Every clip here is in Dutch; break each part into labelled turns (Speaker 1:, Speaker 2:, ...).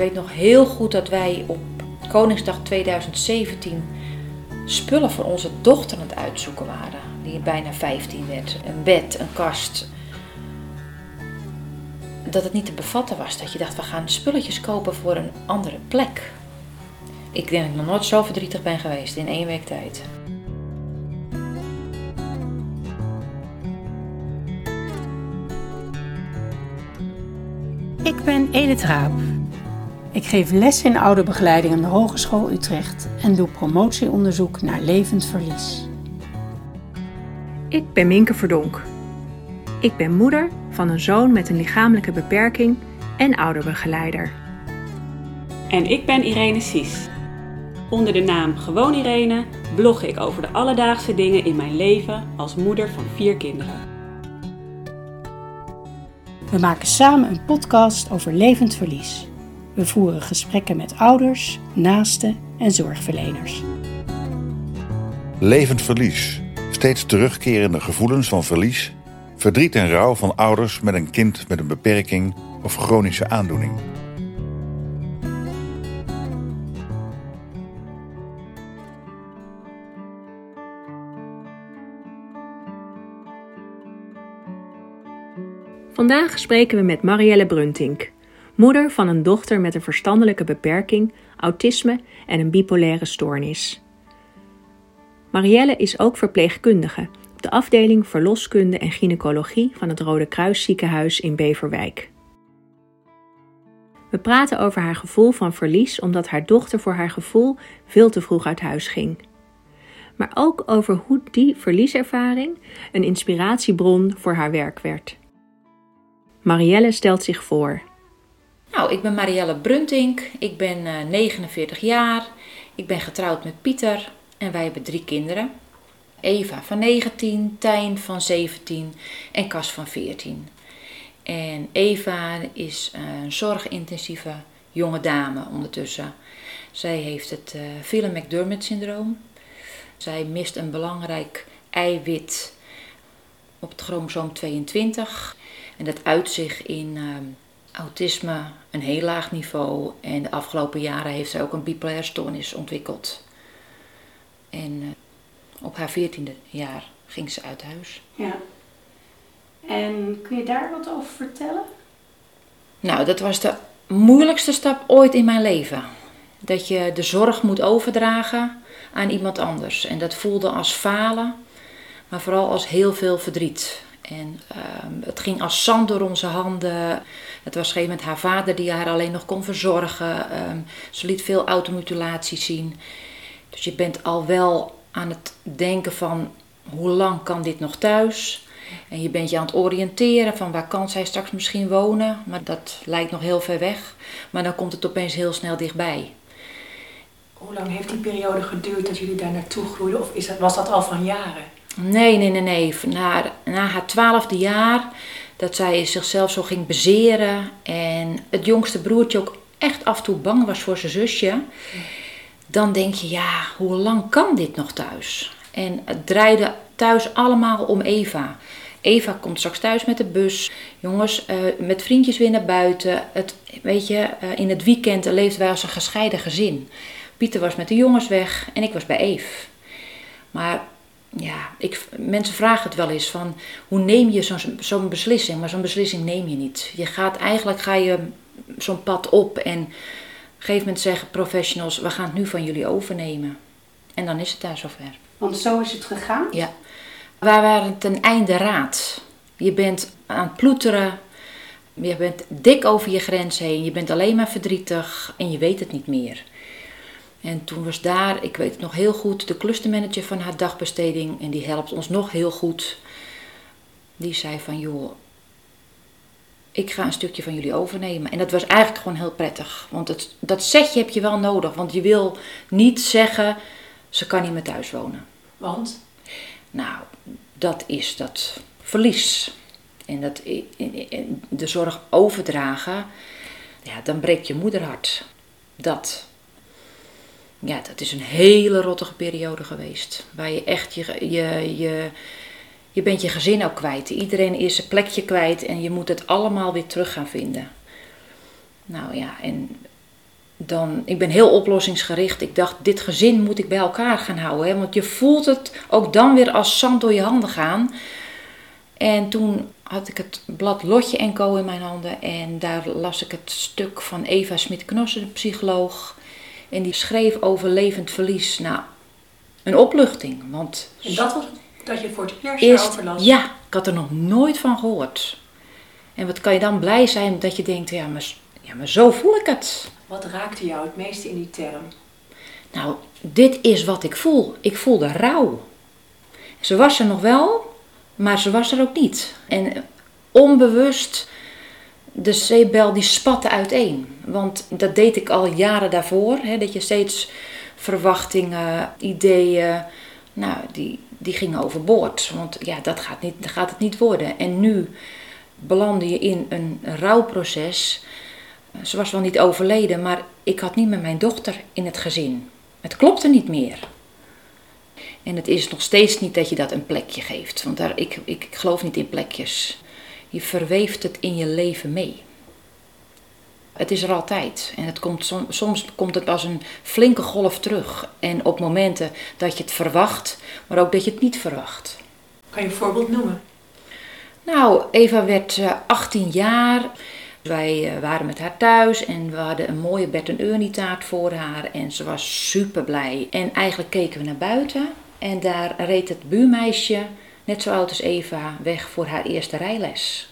Speaker 1: weet nog heel goed dat wij op Koningsdag 2017 spullen voor onze dochter aan het uitzoeken waren. Die bijna 15 werd. Een bed, een kast. Dat het niet te bevatten was. Dat je dacht, we gaan spulletjes kopen voor een andere plek. Ik denk dat ik nog nooit zo verdrietig ben geweest in één week tijd.
Speaker 2: Ik ben Edith Raap. Ik geef les in ouderbegeleiding aan de Hogeschool Utrecht en doe promotieonderzoek naar levend verlies.
Speaker 3: Ik ben Minke Verdonk. Ik ben moeder van een zoon met een lichamelijke beperking en ouderbegeleider.
Speaker 4: En ik ben Irene Sies. Onder de naam Gewoon Irene blog ik over de alledaagse dingen in mijn leven als moeder van vier kinderen.
Speaker 2: We maken samen een podcast over levend verlies. We voeren gesprekken met ouders, naasten en zorgverleners.
Speaker 5: Levend verlies. Steeds terugkerende gevoelens van verlies, verdriet en rouw van ouders met een kind met een beperking of chronische aandoening.
Speaker 3: Vandaag spreken we met Marielle Bruntink, moeder van een dochter met een verstandelijke beperking, autisme en een bipolaire stoornis. Marielle is ook verpleegkundige op de afdeling verloskunde en gynaecologie van het Rode Kruis ziekenhuis in Beverwijk. We praten over haar gevoel van verlies omdat haar dochter voor haar gevoel veel te vroeg uit huis ging. Maar ook over hoe die verlieservaring een inspiratiebron voor haar werk werd. Marielle stelt zich voor.
Speaker 1: Nou, ik ben Marielle Bruntink. Ik ben uh, 49 jaar. Ik ben getrouwd met Pieter en wij hebben drie kinderen. Eva van 19, Tijn van 17 en Cas van 14. En Eva is een zorgintensieve jonge dame ondertussen. Zij heeft het uh, Phelan-McDermott-syndroom. Zij mist een belangrijk eiwit op het chromosoom 22. En dat uit zich in uh, autisme, een heel laag niveau. En de afgelopen jaren heeft zij ook een bipolaire stoornis ontwikkeld. En uh, op haar veertiende jaar ging ze uit huis.
Speaker 2: Ja. En kun je daar wat over vertellen?
Speaker 1: Nou, dat was de moeilijkste stap ooit in mijn leven. Dat je de zorg moet overdragen aan iemand anders. En dat voelde als falen, maar vooral als heel veel verdriet. En um, het ging als zand door onze handen. Het was op een gegeven haar vader die haar alleen nog kon verzorgen. Um, ze liet veel automutilaties zien. Dus je bent al wel aan het denken van hoe lang kan dit nog thuis? En je bent je aan het oriënteren van waar kan zij straks misschien wonen. Maar dat lijkt nog heel ver weg. Maar dan komt het opeens heel snel dichtbij.
Speaker 2: Hoe lang heeft die periode geduurd dat jullie daar naartoe groeiden? Of is dat, was dat al van jaren?
Speaker 1: Nee, nee, nee, nee. Na, na haar twaalfde jaar dat zij zichzelf zo ging bezeren. En het jongste broertje ook echt af en toe bang was voor zijn zusje. Dan denk je, ja, hoe lang kan dit nog thuis? En het draaide thuis allemaal om Eva. Eva komt straks thuis met de bus. Jongens, uh, met vriendjes weer naar buiten. Het, weet je, uh, in het weekend leefden wij als een gescheiden gezin. Pieter was met de jongens weg en ik was bij Eve. Maar ja, ik, mensen vragen het wel eens van hoe neem je zo'n zo'n beslissing? Maar zo'n beslissing neem je niet. Je gaat eigenlijk ga je zo'n pad op en op een gegeven moment zeggen professionals: we gaan het nu van jullie overnemen. En dan is het daar zover.
Speaker 2: Want zo is het gegaan?
Speaker 1: Ja. Waar waren ten einde raad? Je bent aan het ploeteren. Je bent dik over je grens heen. Je bent alleen maar verdrietig en je weet het niet meer. En toen was daar, ik weet het nog heel goed, de clustermanager van haar dagbesteding. En die helpt ons nog heel goed. Die zei van, joh, ik ga een stukje van jullie overnemen. En dat was eigenlijk gewoon heel prettig. Want het, dat setje heb je wel nodig. Want je wil niet zeggen, ze kan niet meer thuis wonen.
Speaker 2: Want?
Speaker 1: Nou, dat is dat verlies. En dat de zorg overdragen, ja, dan breekt je moederhart. Dat. Ja, dat is een hele rottige periode geweest. Waar je echt je, je, je, je bent je gezin ook kwijt. Iedereen is zijn plekje kwijt en je moet het allemaal weer terug gaan vinden. Nou ja, en dan, ik ben heel oplossingsgericht. Ik dacht, dit gezin moet ik bij elkaar gaan houden. Hè? Want je voelt het ook dan weer als zand door je handen gaan. En toen had ik het blad Lotje en Co in mijn handen. En daar las ik het stuk van Eva Smit-Knossen, psycholoog. En die schreef over levend verlies. Nou, een opluchting. Want
Speaker 2: En dat was dat je voor het eerst
Speaker 1: eerst,
Speaker 2: las?
Speaker 1: ja, ik had er nog nooit van gehoord. En wat kan je dan blij zijn dat je denkt, ja, maar, ja, maar zo voel ik het.
Speaker 2: Wat raakte jou het meest in die term?
Speaker 1: Nou, dit is wat ik voel. Ik voelde rouw. Ze was er nog wel, maar ze was er ook niet. En onbewust, de zeepbel die spatte uiteen. Want dat deed ik al jaren daarvoor. Hè, dat je steeds verwachtingen, ideeën, nou, die, die gingen overboord. Want ja, dat gaat, niet, dat gaat het niet worden. En nu belandde je in een rouwproces. Ze was wel niet overleden, maar ik had niet meer mijn dochter in het gezin. Het klopte niet meer. En het is nog steeds niet dat je dat een plekje geeft. Want daar, ik, ik, ik geloof niet in plekjes. Je verweeft het in je leven mee. Het is er altijd. En het komt, som- soms komt het als een flinke golf terug. En op momenten dat je het verwacht, maar ook dat je het niet verwacht.
Speaker 2: Kan je een voorbeeld noemen?
Speaker 1: Nou, Eva werd eh, 18 jaar. Wij eh, waren met haar thuis en we hadden een mooie Bert en Ernie taart voor haar. En ze was super blij. En eigenlijk keken we naar buiten. En daar reed het buurmeisje, net zo oud als Eva, weg voor haar eerste rijles.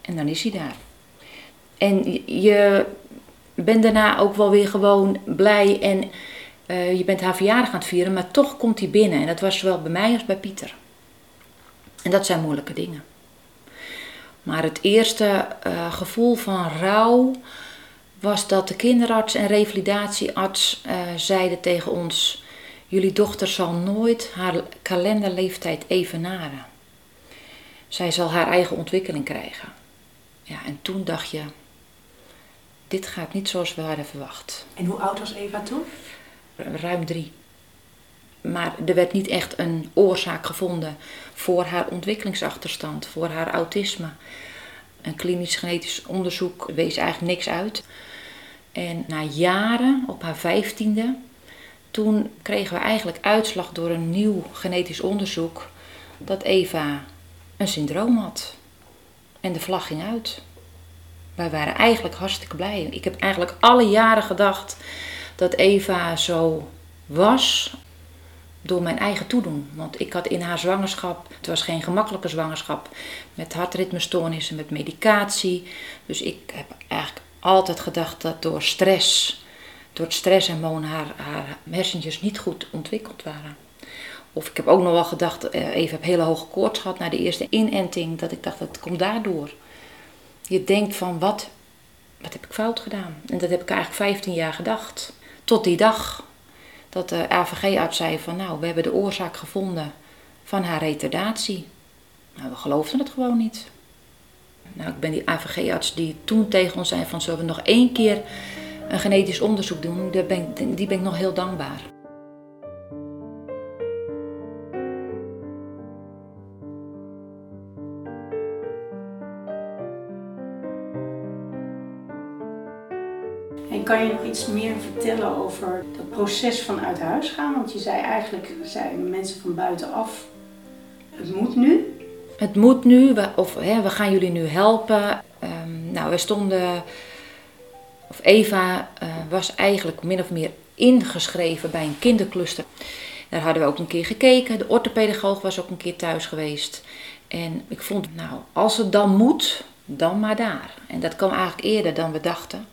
Speaker 1: En dan is hij daar. En je- bent daarna ook wel weer gewoon blij en eh, je bent haar verjaardag aan het vieren, maar toch komt hij binnen. En dat was zowel bij mij als bij Pieter. En dat zijn moeilijke dingen. Maar het eerste eh, gevoel van rouw was dat de kinderarts en revalidatiearts eh, zeiden tegen ons: Jullie dochter zal nooit haar kalenderleeftijd evenaren. Zij zal haar eigen ontwikkeling krijgen. Ja, en toen dacht je: Dit gaat niet zoals we hadden verwacht.
Speaker 2: En hoe oud was Eva toen?
Speaker 1: Ruim drie. Maar er werd niet echt een oorzaak gevonden voor haar ontwikkelingsachterstand, voor haar autisme. Een klinisch genetisch onderzoek wees eigenlijk niks uit. En na jaren, op haar vijftiende, toen kregen we eigenlijk uitslag door een nieuw genetisch onderzoek dat Eva een syndroom had. En de vlag ging uit. Wij waren eigenlijk hartstikke blij. Ik heb eigenlijk alle jaren gedacht dat Eva zo was door mijn eigen toedoen. Want ik had in haar zwangerschap, het was geen gemakkelijke zwangerschap, met hartritmestoornissen, met medicatie. Dus ik heb eigenlijk altijd gedacht dat door stress, door het stresshormoon, haar, haar hersentjes niet goed ontwikkeld waren. Of ik heb ook nog wel gedacht, eh, Eva heb hele hoge koorts gehad na de eerste inenting, dat ik dacht dat komt daardoor. Je denkt van wat, wat heb ik fout gedaan? En dat heb ik eigenlijk 15 jaar gedacht. Tot die dag dat de AVG-arts zei van nou, we hebben de oorzaak gevonden van haar retardatie. Nou, we geloofden het gewoon niet. Nou, ik ben die AVG-arts die toen tegen ons zei van zullen we nog één keer een genetisch onderzoek doen, daar ben ik, die ben ik nog heel dankbaar.
Speaker 2: En kan je nog iets meer vertellen over dat proces van uit huis gaan? Want je zei eigenlijk, mensen van buitenaf, het moet nu.
Speaker 1: Het moet nu, we, of hè, we gaan jullie nu helpen. Ehm, nou, we stonden, of Eva eh, was eigenlijk min of meer ingeschreven bij een kindercluster. Daar hadden we ook een keer gekeken. De orthopedagoog was ook een keer thuis geweest. En ik vond, nou, als het dan moet, dan maar daar. En dat kwam eigenlijk eerder dan we dachten.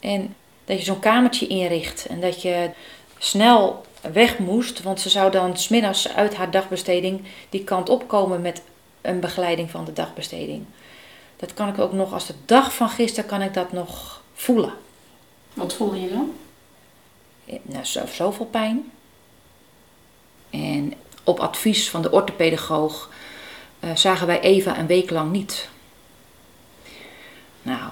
Speaker 1: En dat je zo'n kamertje inricht en dat je snel weg moest, want ze zou dan smiddags uit haar dagbesteding die kant opkomen met een begeleiding van de dagbesteding. Dat kan ik ook nog, als de dag van gisteren kan ik dat nog voelen.
Speaker 2: Wat voelde je dan?
Speaker 1: Nou, zo, zoveel pijn. En op advies van de orthopedagoog uh, zagen wij Eva een week lang niet. Nou,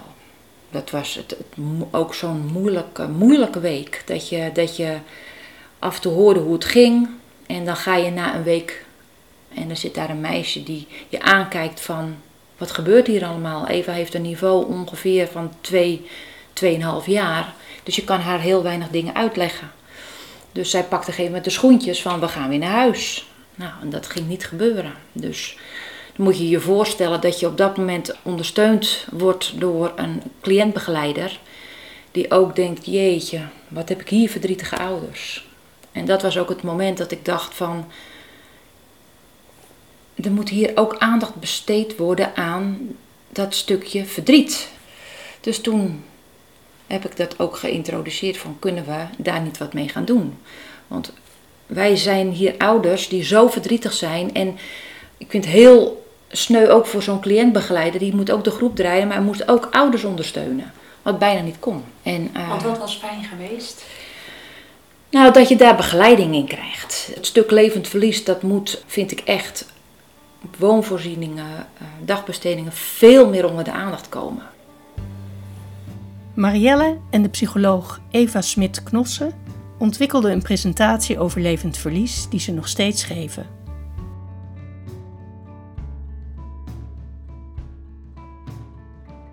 Speaker 1: dat was het, het, ook zo'n moeilijke, moeilijke week. Dat je, dat je af en toe hoorde hoe het ging. En dan ga je na een week en dan zit daar een meisje die je aankijkt van... Wat gebeurt hier allemaal? Eva heeft een niveau ongeveer van twee 2,5 jaar. Dus je kan haar heel weinig dingen uitleggen. Dus zij pakte op een de schoentjes van we gaan weer naar huis. Nou, en dat ging niet gebeuren. Dus dan moet je je voorstellen dat je op dat moment ondersteund wordt door een cliëntbegeleider. Die ook denkt, jeetje, wat heb ik hier verdrietige ouders. En dat was ook het moment dat ik dacht van, er moet hier ook aandacht besteed worden aan dat stukje verdriet. Dus toen heb ik dat ook geïntroduceerd van kunnen we daar niet wat mee gaan doen. Want wij zijn hier ouders die zo verdrietig zijn en ik vind het heel sneu ook voor zo'n cliëntbegeleider. Die moet ook de groep draaien, maar hij moest ook ouders ondersteunen. Wat bijna niet kon. En, uh,
Speaker 2: Want wat was fijn geweest?
Speaker 1: Nou, dat je daar begeleiding in krijgt. Het stuk levend verlies, dat moet, vind ik echt, woonvoorzieningen, uh, dagbestedingen, veel meer onder de aandacht komen.
Speaker 2: Marielle en de psycholoog Eva Smit-Knossen ontwikkelden een presentatie over levend verlies die ze nog steeds geven.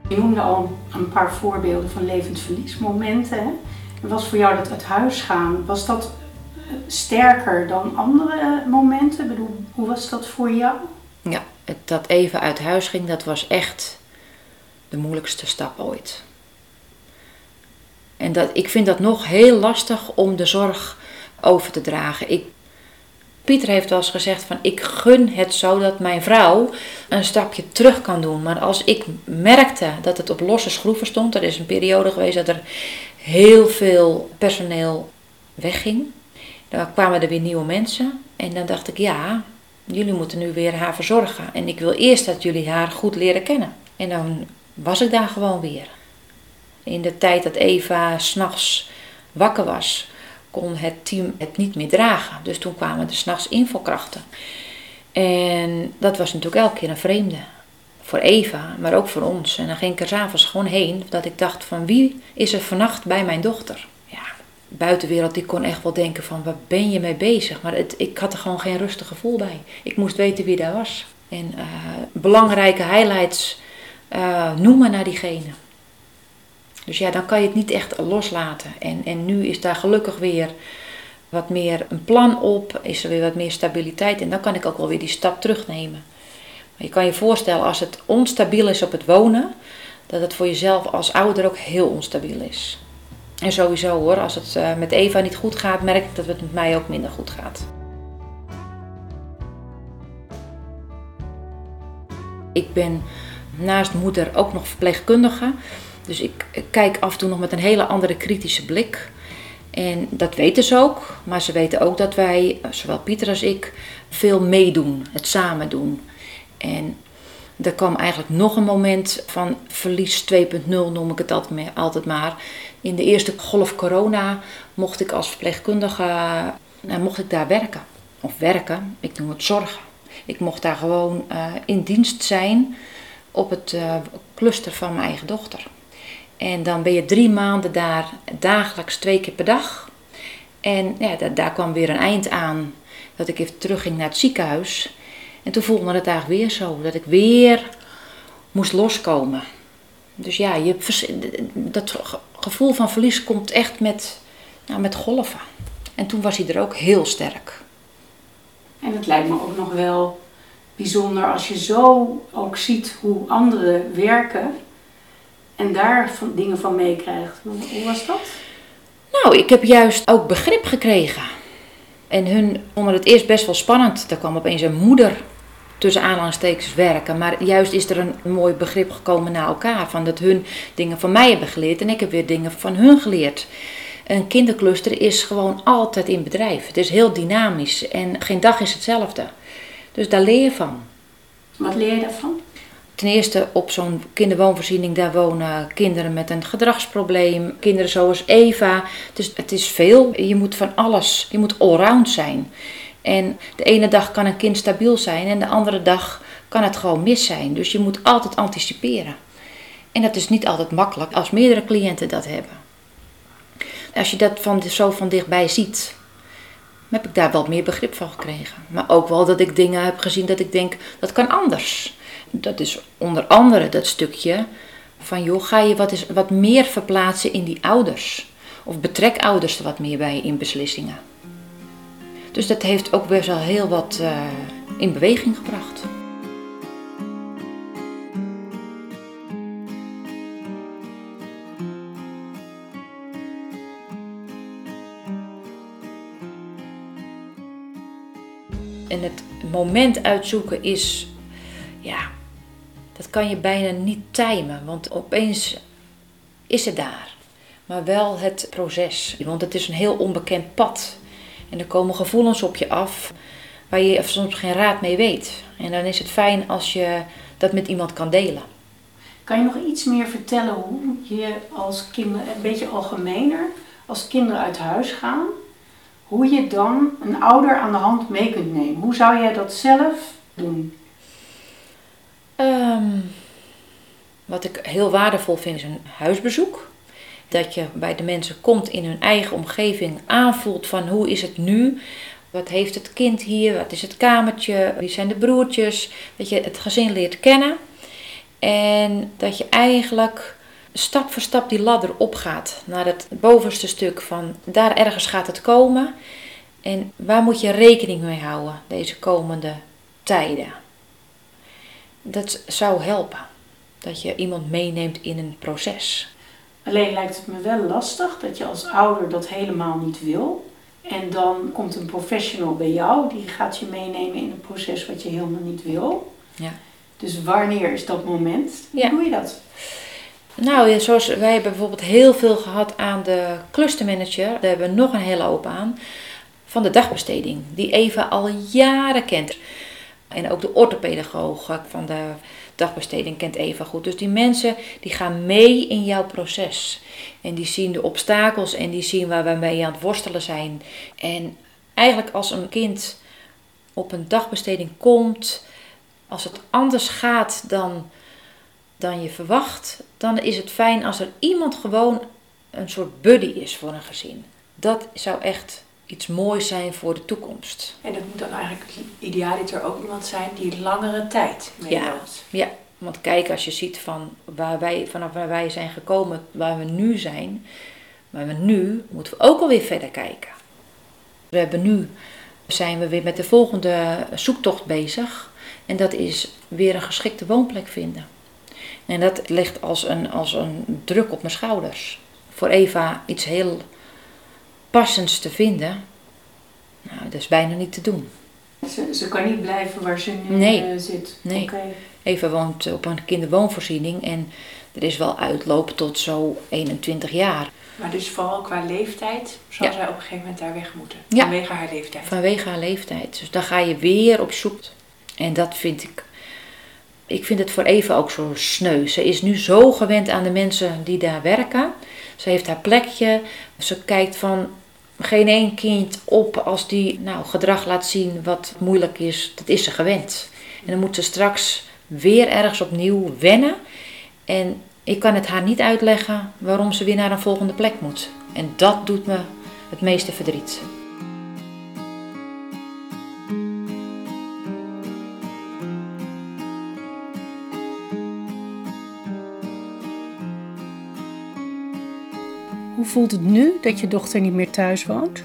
Speaker 2: Je noemde al een paar voorbeelden van levend verliesmomenten. Was voor jou dat uit huis gaan, was dat sterker dan andere momenten? Ik bedoel, hoe was dat voor jou?
Speaker 1: Ja, dat even uit huis ging, dat was echt de moeilijkste stap ooit. En dat, ik vind dat nog heel lastig om de zorg over te dragen. Ik, Pieter heeft wel eens gezegd van ik gun het zo dat mijn vrouw een stapje terug kan doen. Maar als ik merkte dat het op losse schroeven stond, er is een periode geweest dat er heel veel personeel wegging. Dan kwamen er weer nieuwe mensen en dan dacht ik ja, jullie moeten nu weer haar verzorgen. En ik wil eerst dat jullie haar goed leren kennen. En dan was ik daar gewoon weer. In de tijd dat Eva s'nachts wakker was, kon het team het niet meer dragen. Dus toen kwamen er s'nachts invalkrachten. En dat was natuurlijk elke keer een vreemde. Voor Eva, maar ook voor ons. En dan ging ik er s'avonds gewoon heen. Dat ik dacht van wie is er vannacht bij mijn dochter? Ja, buitenwereld die kon echt wel denken van waar ben je mee bezig? Maar het, ik had er gewoon geen rustig gevoel bij. Ik moest weten wie daar was. En uh, belangrijke highlights uh, noemen naar diegene. Dus ja, dan kan je het niet echt loslaten. En, en nu is daar gelukkig weer wat meer een plan op, is er weer wat meer stabiliteit en dan kan ik ook wel weer die stap terugnemen. Maar je kan je voorstellen als het onstabiel is op het wonen, dat het voor jezelf als ouder ook heel onstabiel is. En sowieso hoor, als het uh, met Eva niet goed gaat, merk ik dat het met mij ook minder goed gaat. Ik ben naast moeder ook nog verpleegkundige. Dus ik kijk af en toe nog met een hele andere kritische blik. En dat weten ze ook. Maar ze weten ook dat wij, zowel Pieter als ik, veel meedoen. Het samen doen. En er kwam eigenlijk nog een moment van verlies 2.0, noem ik het altijd maar. In de eerste golf corona mocht ik als verpleegkundige nou, mocht ik daar werken. Of werken, ik noem het zorgen. Ik mocht daar gewoon uh, in dienst zijn op het uh, cluster van mijn eigen dochter. En dan ben je drie maanden daar dagelijks twee keer per dag. En ja, daar, daar kwam weer een eind aan dat ik even terugging naar het ziekenhuis. En toen voelde het eigenlijk weer zo, dat ik weer moest loskomen. Dus ja, je, dat gevoel van verlies komt echt met, nou, met golven. En toen was hij er ook heel sterk.
Speaker 2: En het lijkt me ook nog wel bijzonder als je zo ook ziet hoe anderen werken en daar van, dingen van meekrijgt. Hoe, hoe was dat?
Speaker 1: Nou, ik heb juist ook begrip gekregen. En hun vonden het eerst best wel spannend. Er kwam opeens een moeder tussen aanhalingstekens werken. Maar juist is er een mooi begrip gekomen naar elkaar. Van dat hun dingen van mij hebben geleerd en ik heb weer dingen van hun geleerd. Een kindercluster is gewoon altijd in bedrijf. Het is heel dynamisch en geen dag is hetzelfde. Dus daar leer je van.
Speaker 2: Wat leer je daarvan?
Speaker 1: Ten eerste op zo'n kinderwoonvoorziening, daar wonen kinderen met een gedragsprobleem, kinderen zoals Eva. Dus het is veel. Je moet van alles, je moet allround zijn. En de ene dag kan een kind stabiel zijn en de andere dag kan het gewoon mis zijn. Dus je moet altijd anticiperen. En dat is niet altijd makkelijk als meerdere cliënten dat hebben. Als je dat van, zo van dichtbij ziet, heb ik daar wel meer begrip van gekregen. Maar ook wel dat ik dingen heb gezien dat ik denk, dat kan anders. Dat is onder andere dat stukje Van joh, ga je wat, is, wat meer verplaatsen in die ouders. Of betrek ouders er wat meer bij in beslissingen. Dus dat heeft ook best wel heel wat uh, in beweging gebracht. En het moment uitzoeken is, kan je bijna niet timen, want opeens is het daar. Maar wel het proces, want het is een heel onbekend pad. En er komen gevoelens op je af waar je soms geen raad mee weet. En dan is het fijn als je dat met iemand kan delen.
Speaker 2: Kan je nog iets meer vertellen hoe je als kinderen, een beetje algemener, als kinderen uit huis gaan, hoe je dan een ouder aan de hand mee kunt nemen? Hoe zou jij dat zelf doen?
Speaker 1: Ehm, wat ik heel waardevol vind is een huisbezoek. Dat je bij de mensen komt in hun eigen omgeving, aanvoelt van hoe is het nu? Wat heeft het kind hier? Wat is het kamertje? Wie zijn de broertjes? Dat je het gezin leert kennen. En dat je eigenlijk stap voor stap die ladder opgaat naar het bovenste stuk van daar ergens gaat het komen. En waar moet je rekening mee houden deze komende tijden? Dat zou helpen. Dat je iemand meeneemt in een proces.
Speaker 2: Alleen lijkt het me wel lastig dat je als ouder dat helemaal niet wil. En dan komt een professional bij jou, die gaat je meenemen in een proces wat je helemaal niet wil.
Speaker 1: Ja.
Speaker 2: Dus wanneer is dat moment? Hoe
Speaker 1: Ja.
Speaker 2: doe je dat?
Speaker 1: Nou, zoals wij hebben bijvoorbeeld heel veel gehad aan de clustermanager. Daar hebben we nog een hele hoop aan. Van de dagbesteding, die Eva al jaren kent. En ook de orthopedagoog van de dagbesteding kent Eva goed. Dus die mensen die gaan mee in jouw proces. En die zien de obstakels en die zien waar we mee aan het worstelen zijn. En eigenlijk als een kind op een dagbesteding komt, als het anders gaat dan, dan je verwacht, dan is het fijn als er iemand gewoon een soort buddy is voor een gezin. Dat zou echt iets moois zijn voor de toekomst.
Speaker 6: En dat moet dan eigenlijk idealiter ook iemand zijn die langere tijd meeloopt.
Speaker 1: Ja, want kijk, als je ziet van waar wij, vanaf waar wij zijn gekomen, waar we nu zijn, waar we nu, moeten we ook alweer verder kijken. We hebben nu, zijn we weer met de volgende zoektocht bezig. En dat is weer een geschikte woonplek vinden. En dat ligt als een, als een druk op mijn schouders. Voor Eva iets heel passends te vinden, nou, dat is bijna niet te doen.
Speaker 2: Ze, ze kan niet blijven waar ze nu
Speaker 1: Nee.
Speaker 2: eh, zit.
Speaker 1: Nee.
Speaker 2: Oké.
Speaker 1: Eva woont op een kinderwoonvoorziening en er is wel uitloop tot zo 21 jaar.
Speaker 6: Maar dus vooral qua leeftijd zal
Speaker 1: Ja.
Speaker 6: zij op een gegeven moment daar weg moeten.
Speaker 1: Ja.
Speaker 6: Vanwege haar leeftijd.
Speaker 1: Vanwege haar leeftijd. Dus daar ga je weer op zoek. En dat vind ik. Ik vind het voor Eva ook zo sneu. Ze is nu zo gewend aan de mensen die daar werken. Ze heeft haar plekje. Ze kijkt van geen één kind op als die nou, gedrag laat zien wat moeilijk is. Dat is ze gewend. En dan moet ze straks weer ergens opnieuw wennen. En ik kan het haar niet uitleggen waarom ze weer naar een volgende plek moet. En dat doet me het meeste verdriet.
Speaker 2: Voelt het nu dat je dochter niet meer thuis woont?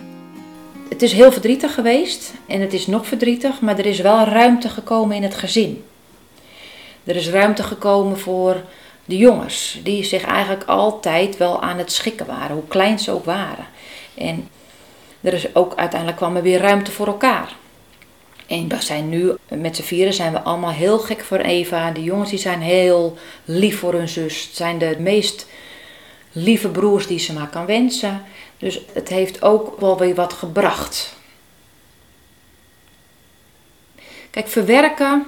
Speaker 1: Het is heel verdrietig geweest en het is nog verdrietig, maar er is wel ruimte gekomen in het gezin. Er is ruimte gekomen voor de jongens, die zich eigenlijk altijd wel aan het schikken waren, hoe klein ze ook waren. En er is ook uiteindelijk kwam er weer ruimte voor elkaar. En we zijn nu, met z'n vieren zijn we allemaal heel gek voor Eva. De jongens die zijn heel lief voor hun zus. Zijn de meest lieve broers die ze maar kan wensen. Dus het heeft ook wel weer wat gebracht. Kijk, verwerken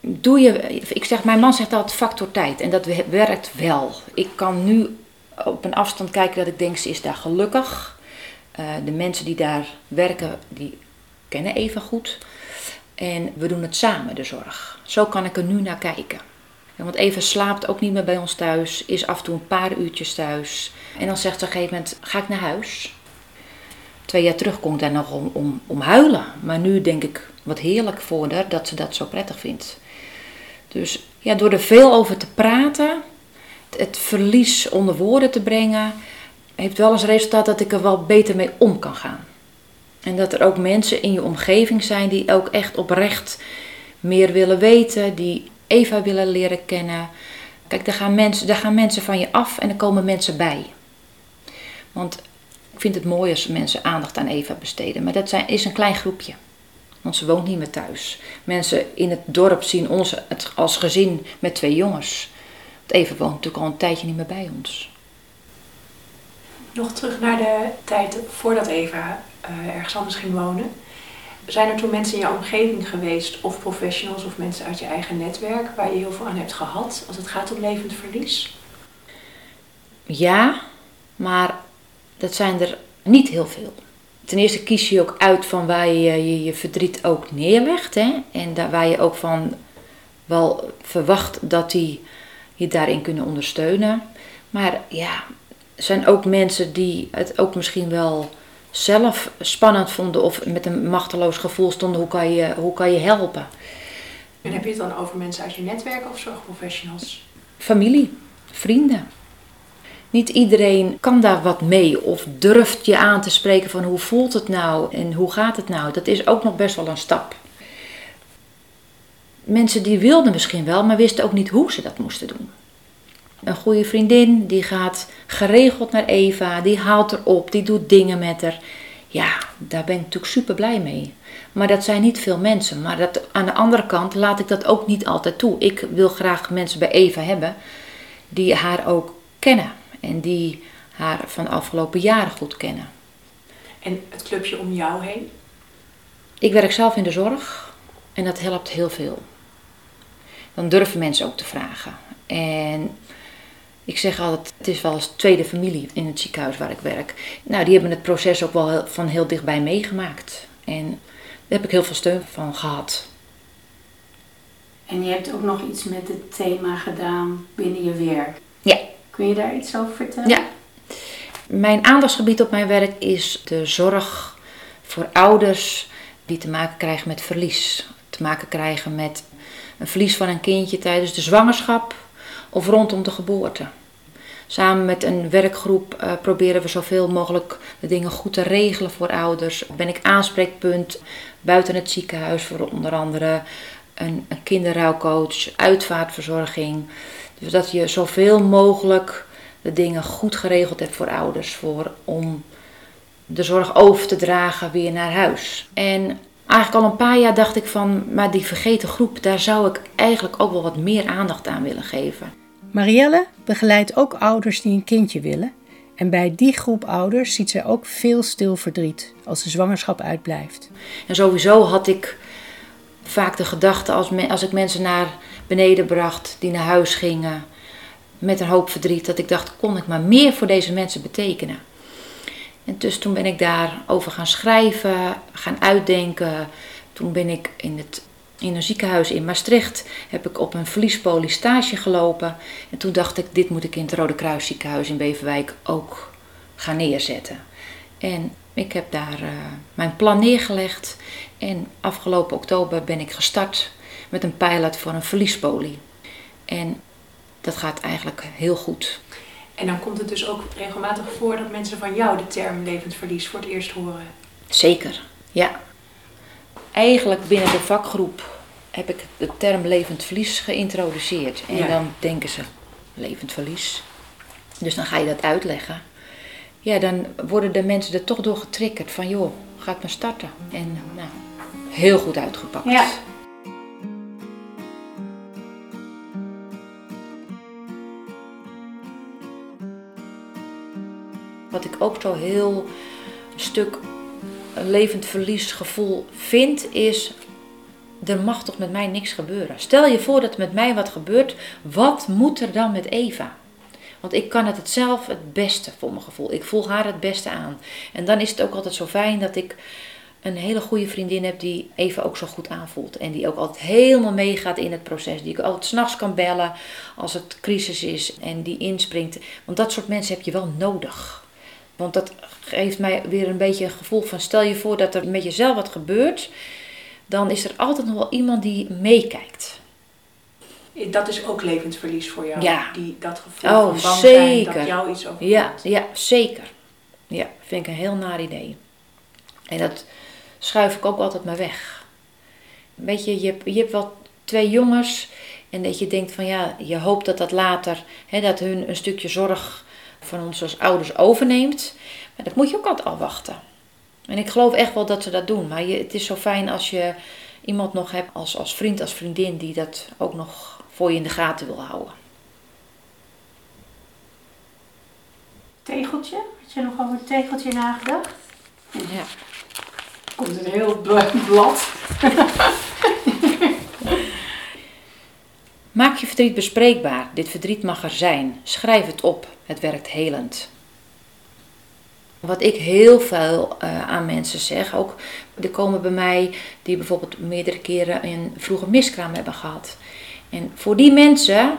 Speaker 1: doe je. Ik zeg, mijn man zegt altijd factor tijd. En dat we- werkt wel. Ik kan nu op een afstand kijken dat ik denk, ze is daar gelukkig. Eh, de mensen die daar werken, die kennen even goed. En we doen het samen, de zorg. Zo kan ik er nu naar kijken. Want Eva slaapt ook niet meer bij ons thuis, is af en toe een paar uurtjes thuis. En dan zegt ze op een gegeven moment, ga ik naar huis? Twee jaar terug kon ik daar nog om, om, om huilen. Maar nu denk ik, wat heerlijk voor haar dat ze dat zo prettig vindt. Dus ja, door er veel over te praten, het verlies onder woorden te brengen, heeft wel als resultaat dat ik er wel beter mee om kan gaan. En dat er ook mensen in je omgeving zijn die ook echt oprecht meer willen weten, die Eva willen leren kennen. Kijk, daar gaan mensen, daar gaan mensen van je af en er komen mensen bij. Want ik vind het mooi als mensen aandacht aan Eva besteden, maar dat zijn, is een klein groepje. Want ze woont niet meer thuis. Mensen in het dorp zien ons als gezin met twee jongens. Want Eva woont natuurlijk al een tijdje niet meer bij ons.
Speaker 6: Nog terug naar de tijd voordat Eva uh, ergens anders ging wonen. Zijn er toen mensen in je omgeving geweest, of professionals of mensen uit je eigen netwerk, waar je heel veel aan hebt gehad als het gaat om levend verlies?
Speaker 1: Ja, maar dat zijn er niet heel veel. Ten eerste kies je ook uit van waar je je, verdriet ook neerlegt. Hè? En daar, waar je ook van wel verwacht dat die je daarin kunnen ondersteunen. Maar ja, er zijn ook mensen die het ook misschien wel zelf spannend vonden of met een machteloos gevoel stonden. Hoe kan je, hoe kan je helpen?
Speaker 6: En heb je het dan over mensen uit je netwerk of zorgprofessionals?
Speaker 1: Familie, vrienden. Niet iedereen kan daar wat mee of durft je aan te spreken van hoe voelt het nou en hoe gaat het nou. Dat is ook nog best wel een stap. Mensen die wilden misschien wel, maar wisten ook niet hoe ze dat moesten doen. Een goede vriendin die gaat geregeld naar Eva, die haalt er op, die doet dingen met haar. Ja, daar ben ik natuurlijk super blij mee. Maar dat zijn niet veel mensen. Maar dat, aan de andere kant laat ik dat ook niet altijd toe. Ik wil graag mensen bij Eva hebben die haar ook kennen en die haar van de afgelopen jaren goed kennen.
Speaker 6: En het clubje om jou heen?
Speaker 1: Ik werk zelf in de zorg en dat helpt heel veel. Dan durven mensen ook te vragen. En ik zeg altijd, het is wel als tweede familie in het ziekenhuis waar ik werk. Nou, die hebben het proces ook wel van heel dichtbij meegemaakt. En daar heb ik heel veel steun van gehad.
Speaker 2: En je hebt ook nog iets met het thema gedaan binnen je werk.
Speaker 1: Ja.
Speaker 2: Kun je daar iets over vertellen?
Speaker 1: Ja. Mijn aandachtsgebied op mijn werk is de zorg voor ouders die te maken krijgen met verlies. Te maken krijgen met een verlies van een kindje tijdens de zwangerschap of rondom de geboorte. Samen met een werkgroep uh, proberen we zoveel mogelijk de dingen goed te regelen voor ouders. Ben ik aanspreekpunt buiten het ziekenhuis voor onder andere een, een kinderrouwcoach, uitvaartverzorging. Dus dat je zoveel mogelijk de dingen goed geregeld hebt voor ouders. Voor, om de zorg over te dragen weer naar huis. En eigenlijk al een paar jaar dacht ik van, maar die vergeten groep, daar zou ik eigenlijk ook wel wat meer aandacht aan willen geven.
Speaker 7: Marielle begeleidt ook ouders die een kindje willen. En bij die groep ouders ziet zij ook veel stil verdriet als de zwangerschap uitblijft.
Speaker 1: En sowieso had ik vaak de gedachte als, als ik mensen naar beneden bracht die naar huis gingen met een hoop verdriet, dat ik dacht, kon ik maar meer voor deze mensen betekenen. En dus toen ben ik daarover gaan schrijven, gaan uitdenken. Toen ben ik in het in een ziekenhuis in Maastricht heb ik op een verliespolie stage gelopen. En toen dacht ik, dit moet ik in het Rode Kruis ziekenhuis in Beverwijk ook gaan neerzetten. En ik heb daar uh, mijn plan neergelegd. En afgelopen oktober ben ik gestart met een pilot voor een verliespolie. En dat gaat eigenlijk heel goed.
Speaker 6: En dan komt het dus ook regelmatig voor dat mensen van jou de term levend verlies voor het eerst horen.
Speaker 1: Zeker, ja. Eigenlijk binnen de vakgroep heb ik de term levend verlies geïntroduceerd. En dan denken ze, levend verlies. Dus dan ga je dat uitleggen. Ja, dan worden de mensen er toch door getriggerd van, joh, ga ik maar starten. En nou, heel goed uitgepakt.
Speaker 2: Ja.
Speaker 1: Wat ik ook zo heel stuk een levend verliesgevoel vind, is er mag toch met mij niks gebeuren. Stel je voor dat er met mij wat gebeurt, wat moet er dan met Eva? Want ik kan het zelf het beste voor mijn gevoel. Ik voel haar het beste aan. En dan is het ook altijd zo fijn dat ik een hele goede vriendin heb die Eva ook zo goed aanvoelt. En die ook altijd helemaal meegaat in het proces. Die ik altijd s'nachts kan bellen als het crisis is en die inspringt. Want dat soort mensen heb je wel nodig. Want dat geeft mij weer een beetje een gevoel van: stel je voor dat er met jezelf wat gebeurt dan is er altijd nog wel iemand die meekijkt.
Speaker 6: Dat is ook levensverlies voor jou.
Speaker 1: Ja.
Speaker 6: Die, dat gevoel
Speaker 1: Oh,
Speaker 6: van bang zijn
Speaker 1: zeker.
Speaker 6: dat jou iets overkomt.
Speaker 1: Ja, ja, zeker. Ja, vind ik een heel naar idee. En dat schuif ik ook altijd maar weg. Weet je, je hebt, je hebt wel twee jongens en dat je denkt van ja, je hoopt dat dat later, hè, dat hun een stukje zorg van ons als ouders overneemt. Maar dat moet je ook altijd afwachten. En ik geloof echt wel dat ze dat doen. Maar je, het is zo fijn als je iemand nog hebt als, als vriend, als vriendin die dat ook nog voor je in de gaten wil houden.
Speaker 2: Tegeltje? Had je nog over een tegeltje nagedacht?
Speaker 1: Ja.
Speaker 2: Komt een heel bla- blad.
Speaker 1: Maak je verdriet bespreekbaar. Dit verdriet mag er zijn. Schrijf het op. Het werkt helend. Wat ik heel veel eh, aan mensen zeg, ook er komen bij mij die bijvoorbeeld meerdere keren een vroege miskraam hebben gehad. En voor die mensen,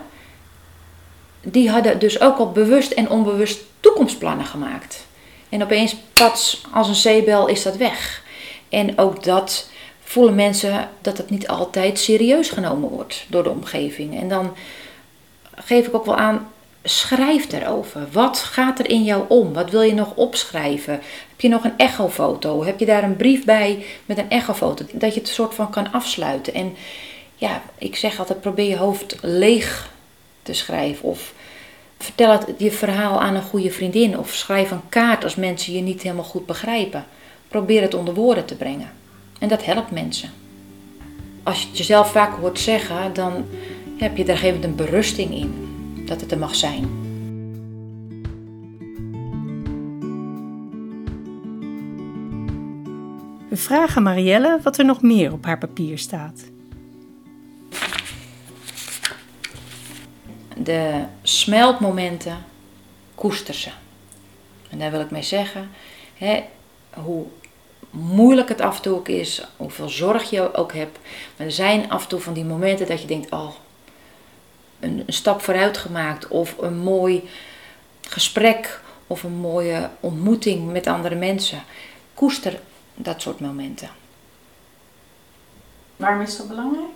Speaker 1: die hadden dus ook al bewust en onbewust toekomstplannen gemaakt. En opeens, pats, als een zeebel is dat weg. En ook dat voelen mensen dat het niet altijd serieus genomen wordt door de omgeving. En dan geef ik ook wel aan, schrijf erover. Wat gaat er in jou om? Wat wil je nog opschrijven? Heb je nog een echofoto? Heb je daar een brief bij met een echofoto? Dat je het soort van kan afsluiten. En ja, ik zeg altijd, probeer je hoofd leeg te schrijven. Of vertel het, je verhaal aan een goede vriendin. Of schrijf een kaart als mensen je niet helemaal goed begrijpen. Probeer het onder woorden te brengen. En dat helpt mensen. Als je het jezelf vaak hoort zeggen, dan heb je daar gegeven een berusting in. Dat het er mag zijn.
Speaker 7: We vragen Marielle wat er nog meer op haar papier staat.
Speaker 1: De smeltmomenten, koester ze. En daar wil ik mee zeggen, hè, hoe moeilijk het af en toe ook is, hoeveel zorg je ook hebt. Maar er zijn af en toe van die momenten dat je denkt, oh, een, een stap vooruit gemaakt of een mooi gesprek of een mooie ontmoeting met andere mensen. Koester dat soort momenten.
Speaker 2: Waarom is dat belangrijk?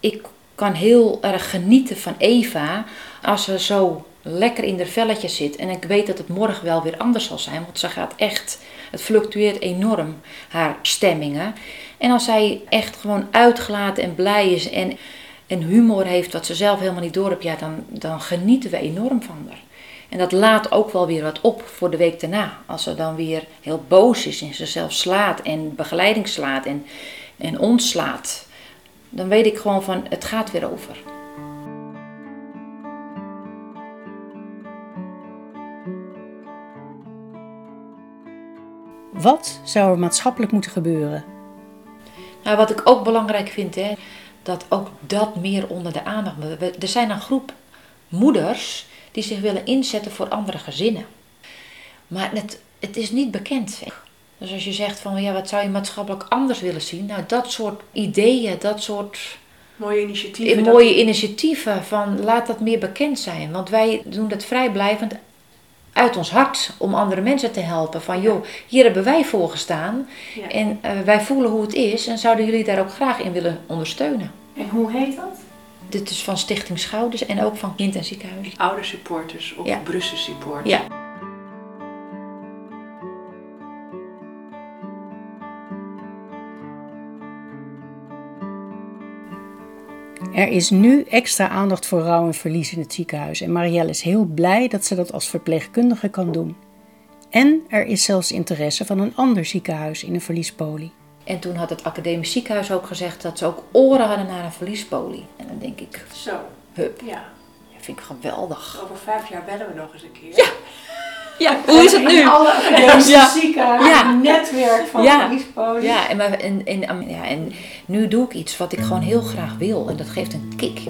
Speaker 1: Ik kan heel erg genieten van Eva als ze zo lekker in haar velletje zit. En ik weet dat het morgen wel weer anders zal zijn, want ze gaat echt, het fluctueert enorm, haar stemmingen. En als zij echt gewoon uitgelaten en blij is en, en humor heeft wat ze zelf helemaal niet door heeft, ja, dan, dan genieten we enorm van haar. En dat laat ook wel weer wat op voor de week daarna. Als ze dan weer heel boos is en zichzelf slaat en begeleiding slaat en, en ons slaat. Dan weet ik gewoon van het gaat weer over.
Speaker 7: Wat zou er maatschappelijk moeten gebeuren?
Speaker 1: Nou, wat ik ook belangrijk vind, hè, dat ook dat meer onder de aandacht. we- Er zijn een groep moeders die zich willen inzetten voor andere gezinnen. Maar het, het is niet bekend. Dus als je zegt van ja, wat zou je maatschappelijk anders willen zien? Nou, dat soort ideeën, dat soort
Speaker 6: Mooie initiatieven. dat-
Speaker 1: mooie initiatieven van laat dat meer bekend zijn. Want wij doen dat vrijblijvend uit ons hart om andere mensen te helpen. Van joh, hier hebben wij voor gestaan
Speaker 6: Ja.
Speaker 1: en eh, wij voelen hoe het is en zouden jullie daar ook graag in willen ondersteunen.
Speaker 2: En hoe heet dat?
Speaker 1: Dit is van Stichting Schouders en ook van Kind en Ziekenhuis.
Speaker 6: Oudersupporters of
Speaker 1: Ja.
Speaker 6: Brussel supporters.
Speaker 1: Ja.
Speaker 7: Er is nu extra aandacht voor rouw en verlies in het ziekenhuis en Marielle is heel blij dat ze dat als verpleegkundige kan doen. En er is zelfs interesse van een ander ziekenhuis in een verliespolie.
Speaker 1: En toen had het academisch ziekenhuis ook gezegd dat ze ook oren hadden naar een verliespolie. En dan denk ik,
Speaker 6: Zo,
Speaker 1: hup,
Speaker 6: ja.
Speaker 1: dat vind ik geweldig.
Speaker 6: Over vijf jaar bellen we nog eens een keer. Ja.
Speaker 1: Ja, hoe is het nu?
Speaker 2: In alle academische
Speaker 1: Ja.
Speaker 2: ziekenhuizen,
Speaker 1: Ja.
Speaker 2: een netwerk van
Speaker 1: Ja.
Speaker 2: verliespolies.
Speaker 1: Ja, en, maar- en, en, ja, en nu doe ik iets wat ik gewoon heel graag wil. En dat geeft een kick.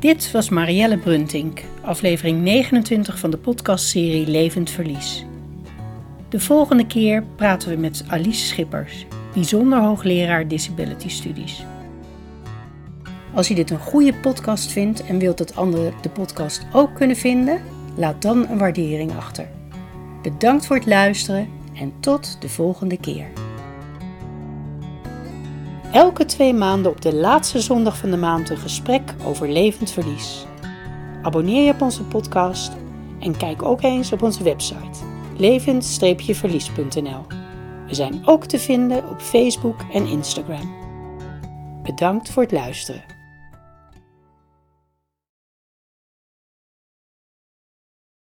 Speaker 7: Dit was Marielle Bruntink, aflevering 29 van de podcastserie Levend Verlies. De volgende keer praten we met Alice Schippers, bijzonder hoogleraar Disability Studies. Als je dit een goede podcast vindt en wilt dat anderen de podcast ook kunnen vinden, laat dan een waardering achter.
Speaker 2: Bedankt voor het luisteren en tot de volgende keer. Elke twee maanden op de laatste zondag van de maand een gesprek over levend verlies. Abonneer je op onze podcast en kijk ook eens op onze website levend-verlies.nl. We zijn ook te vinden op Facebook en Instagram. Bedankt voor het luisteren.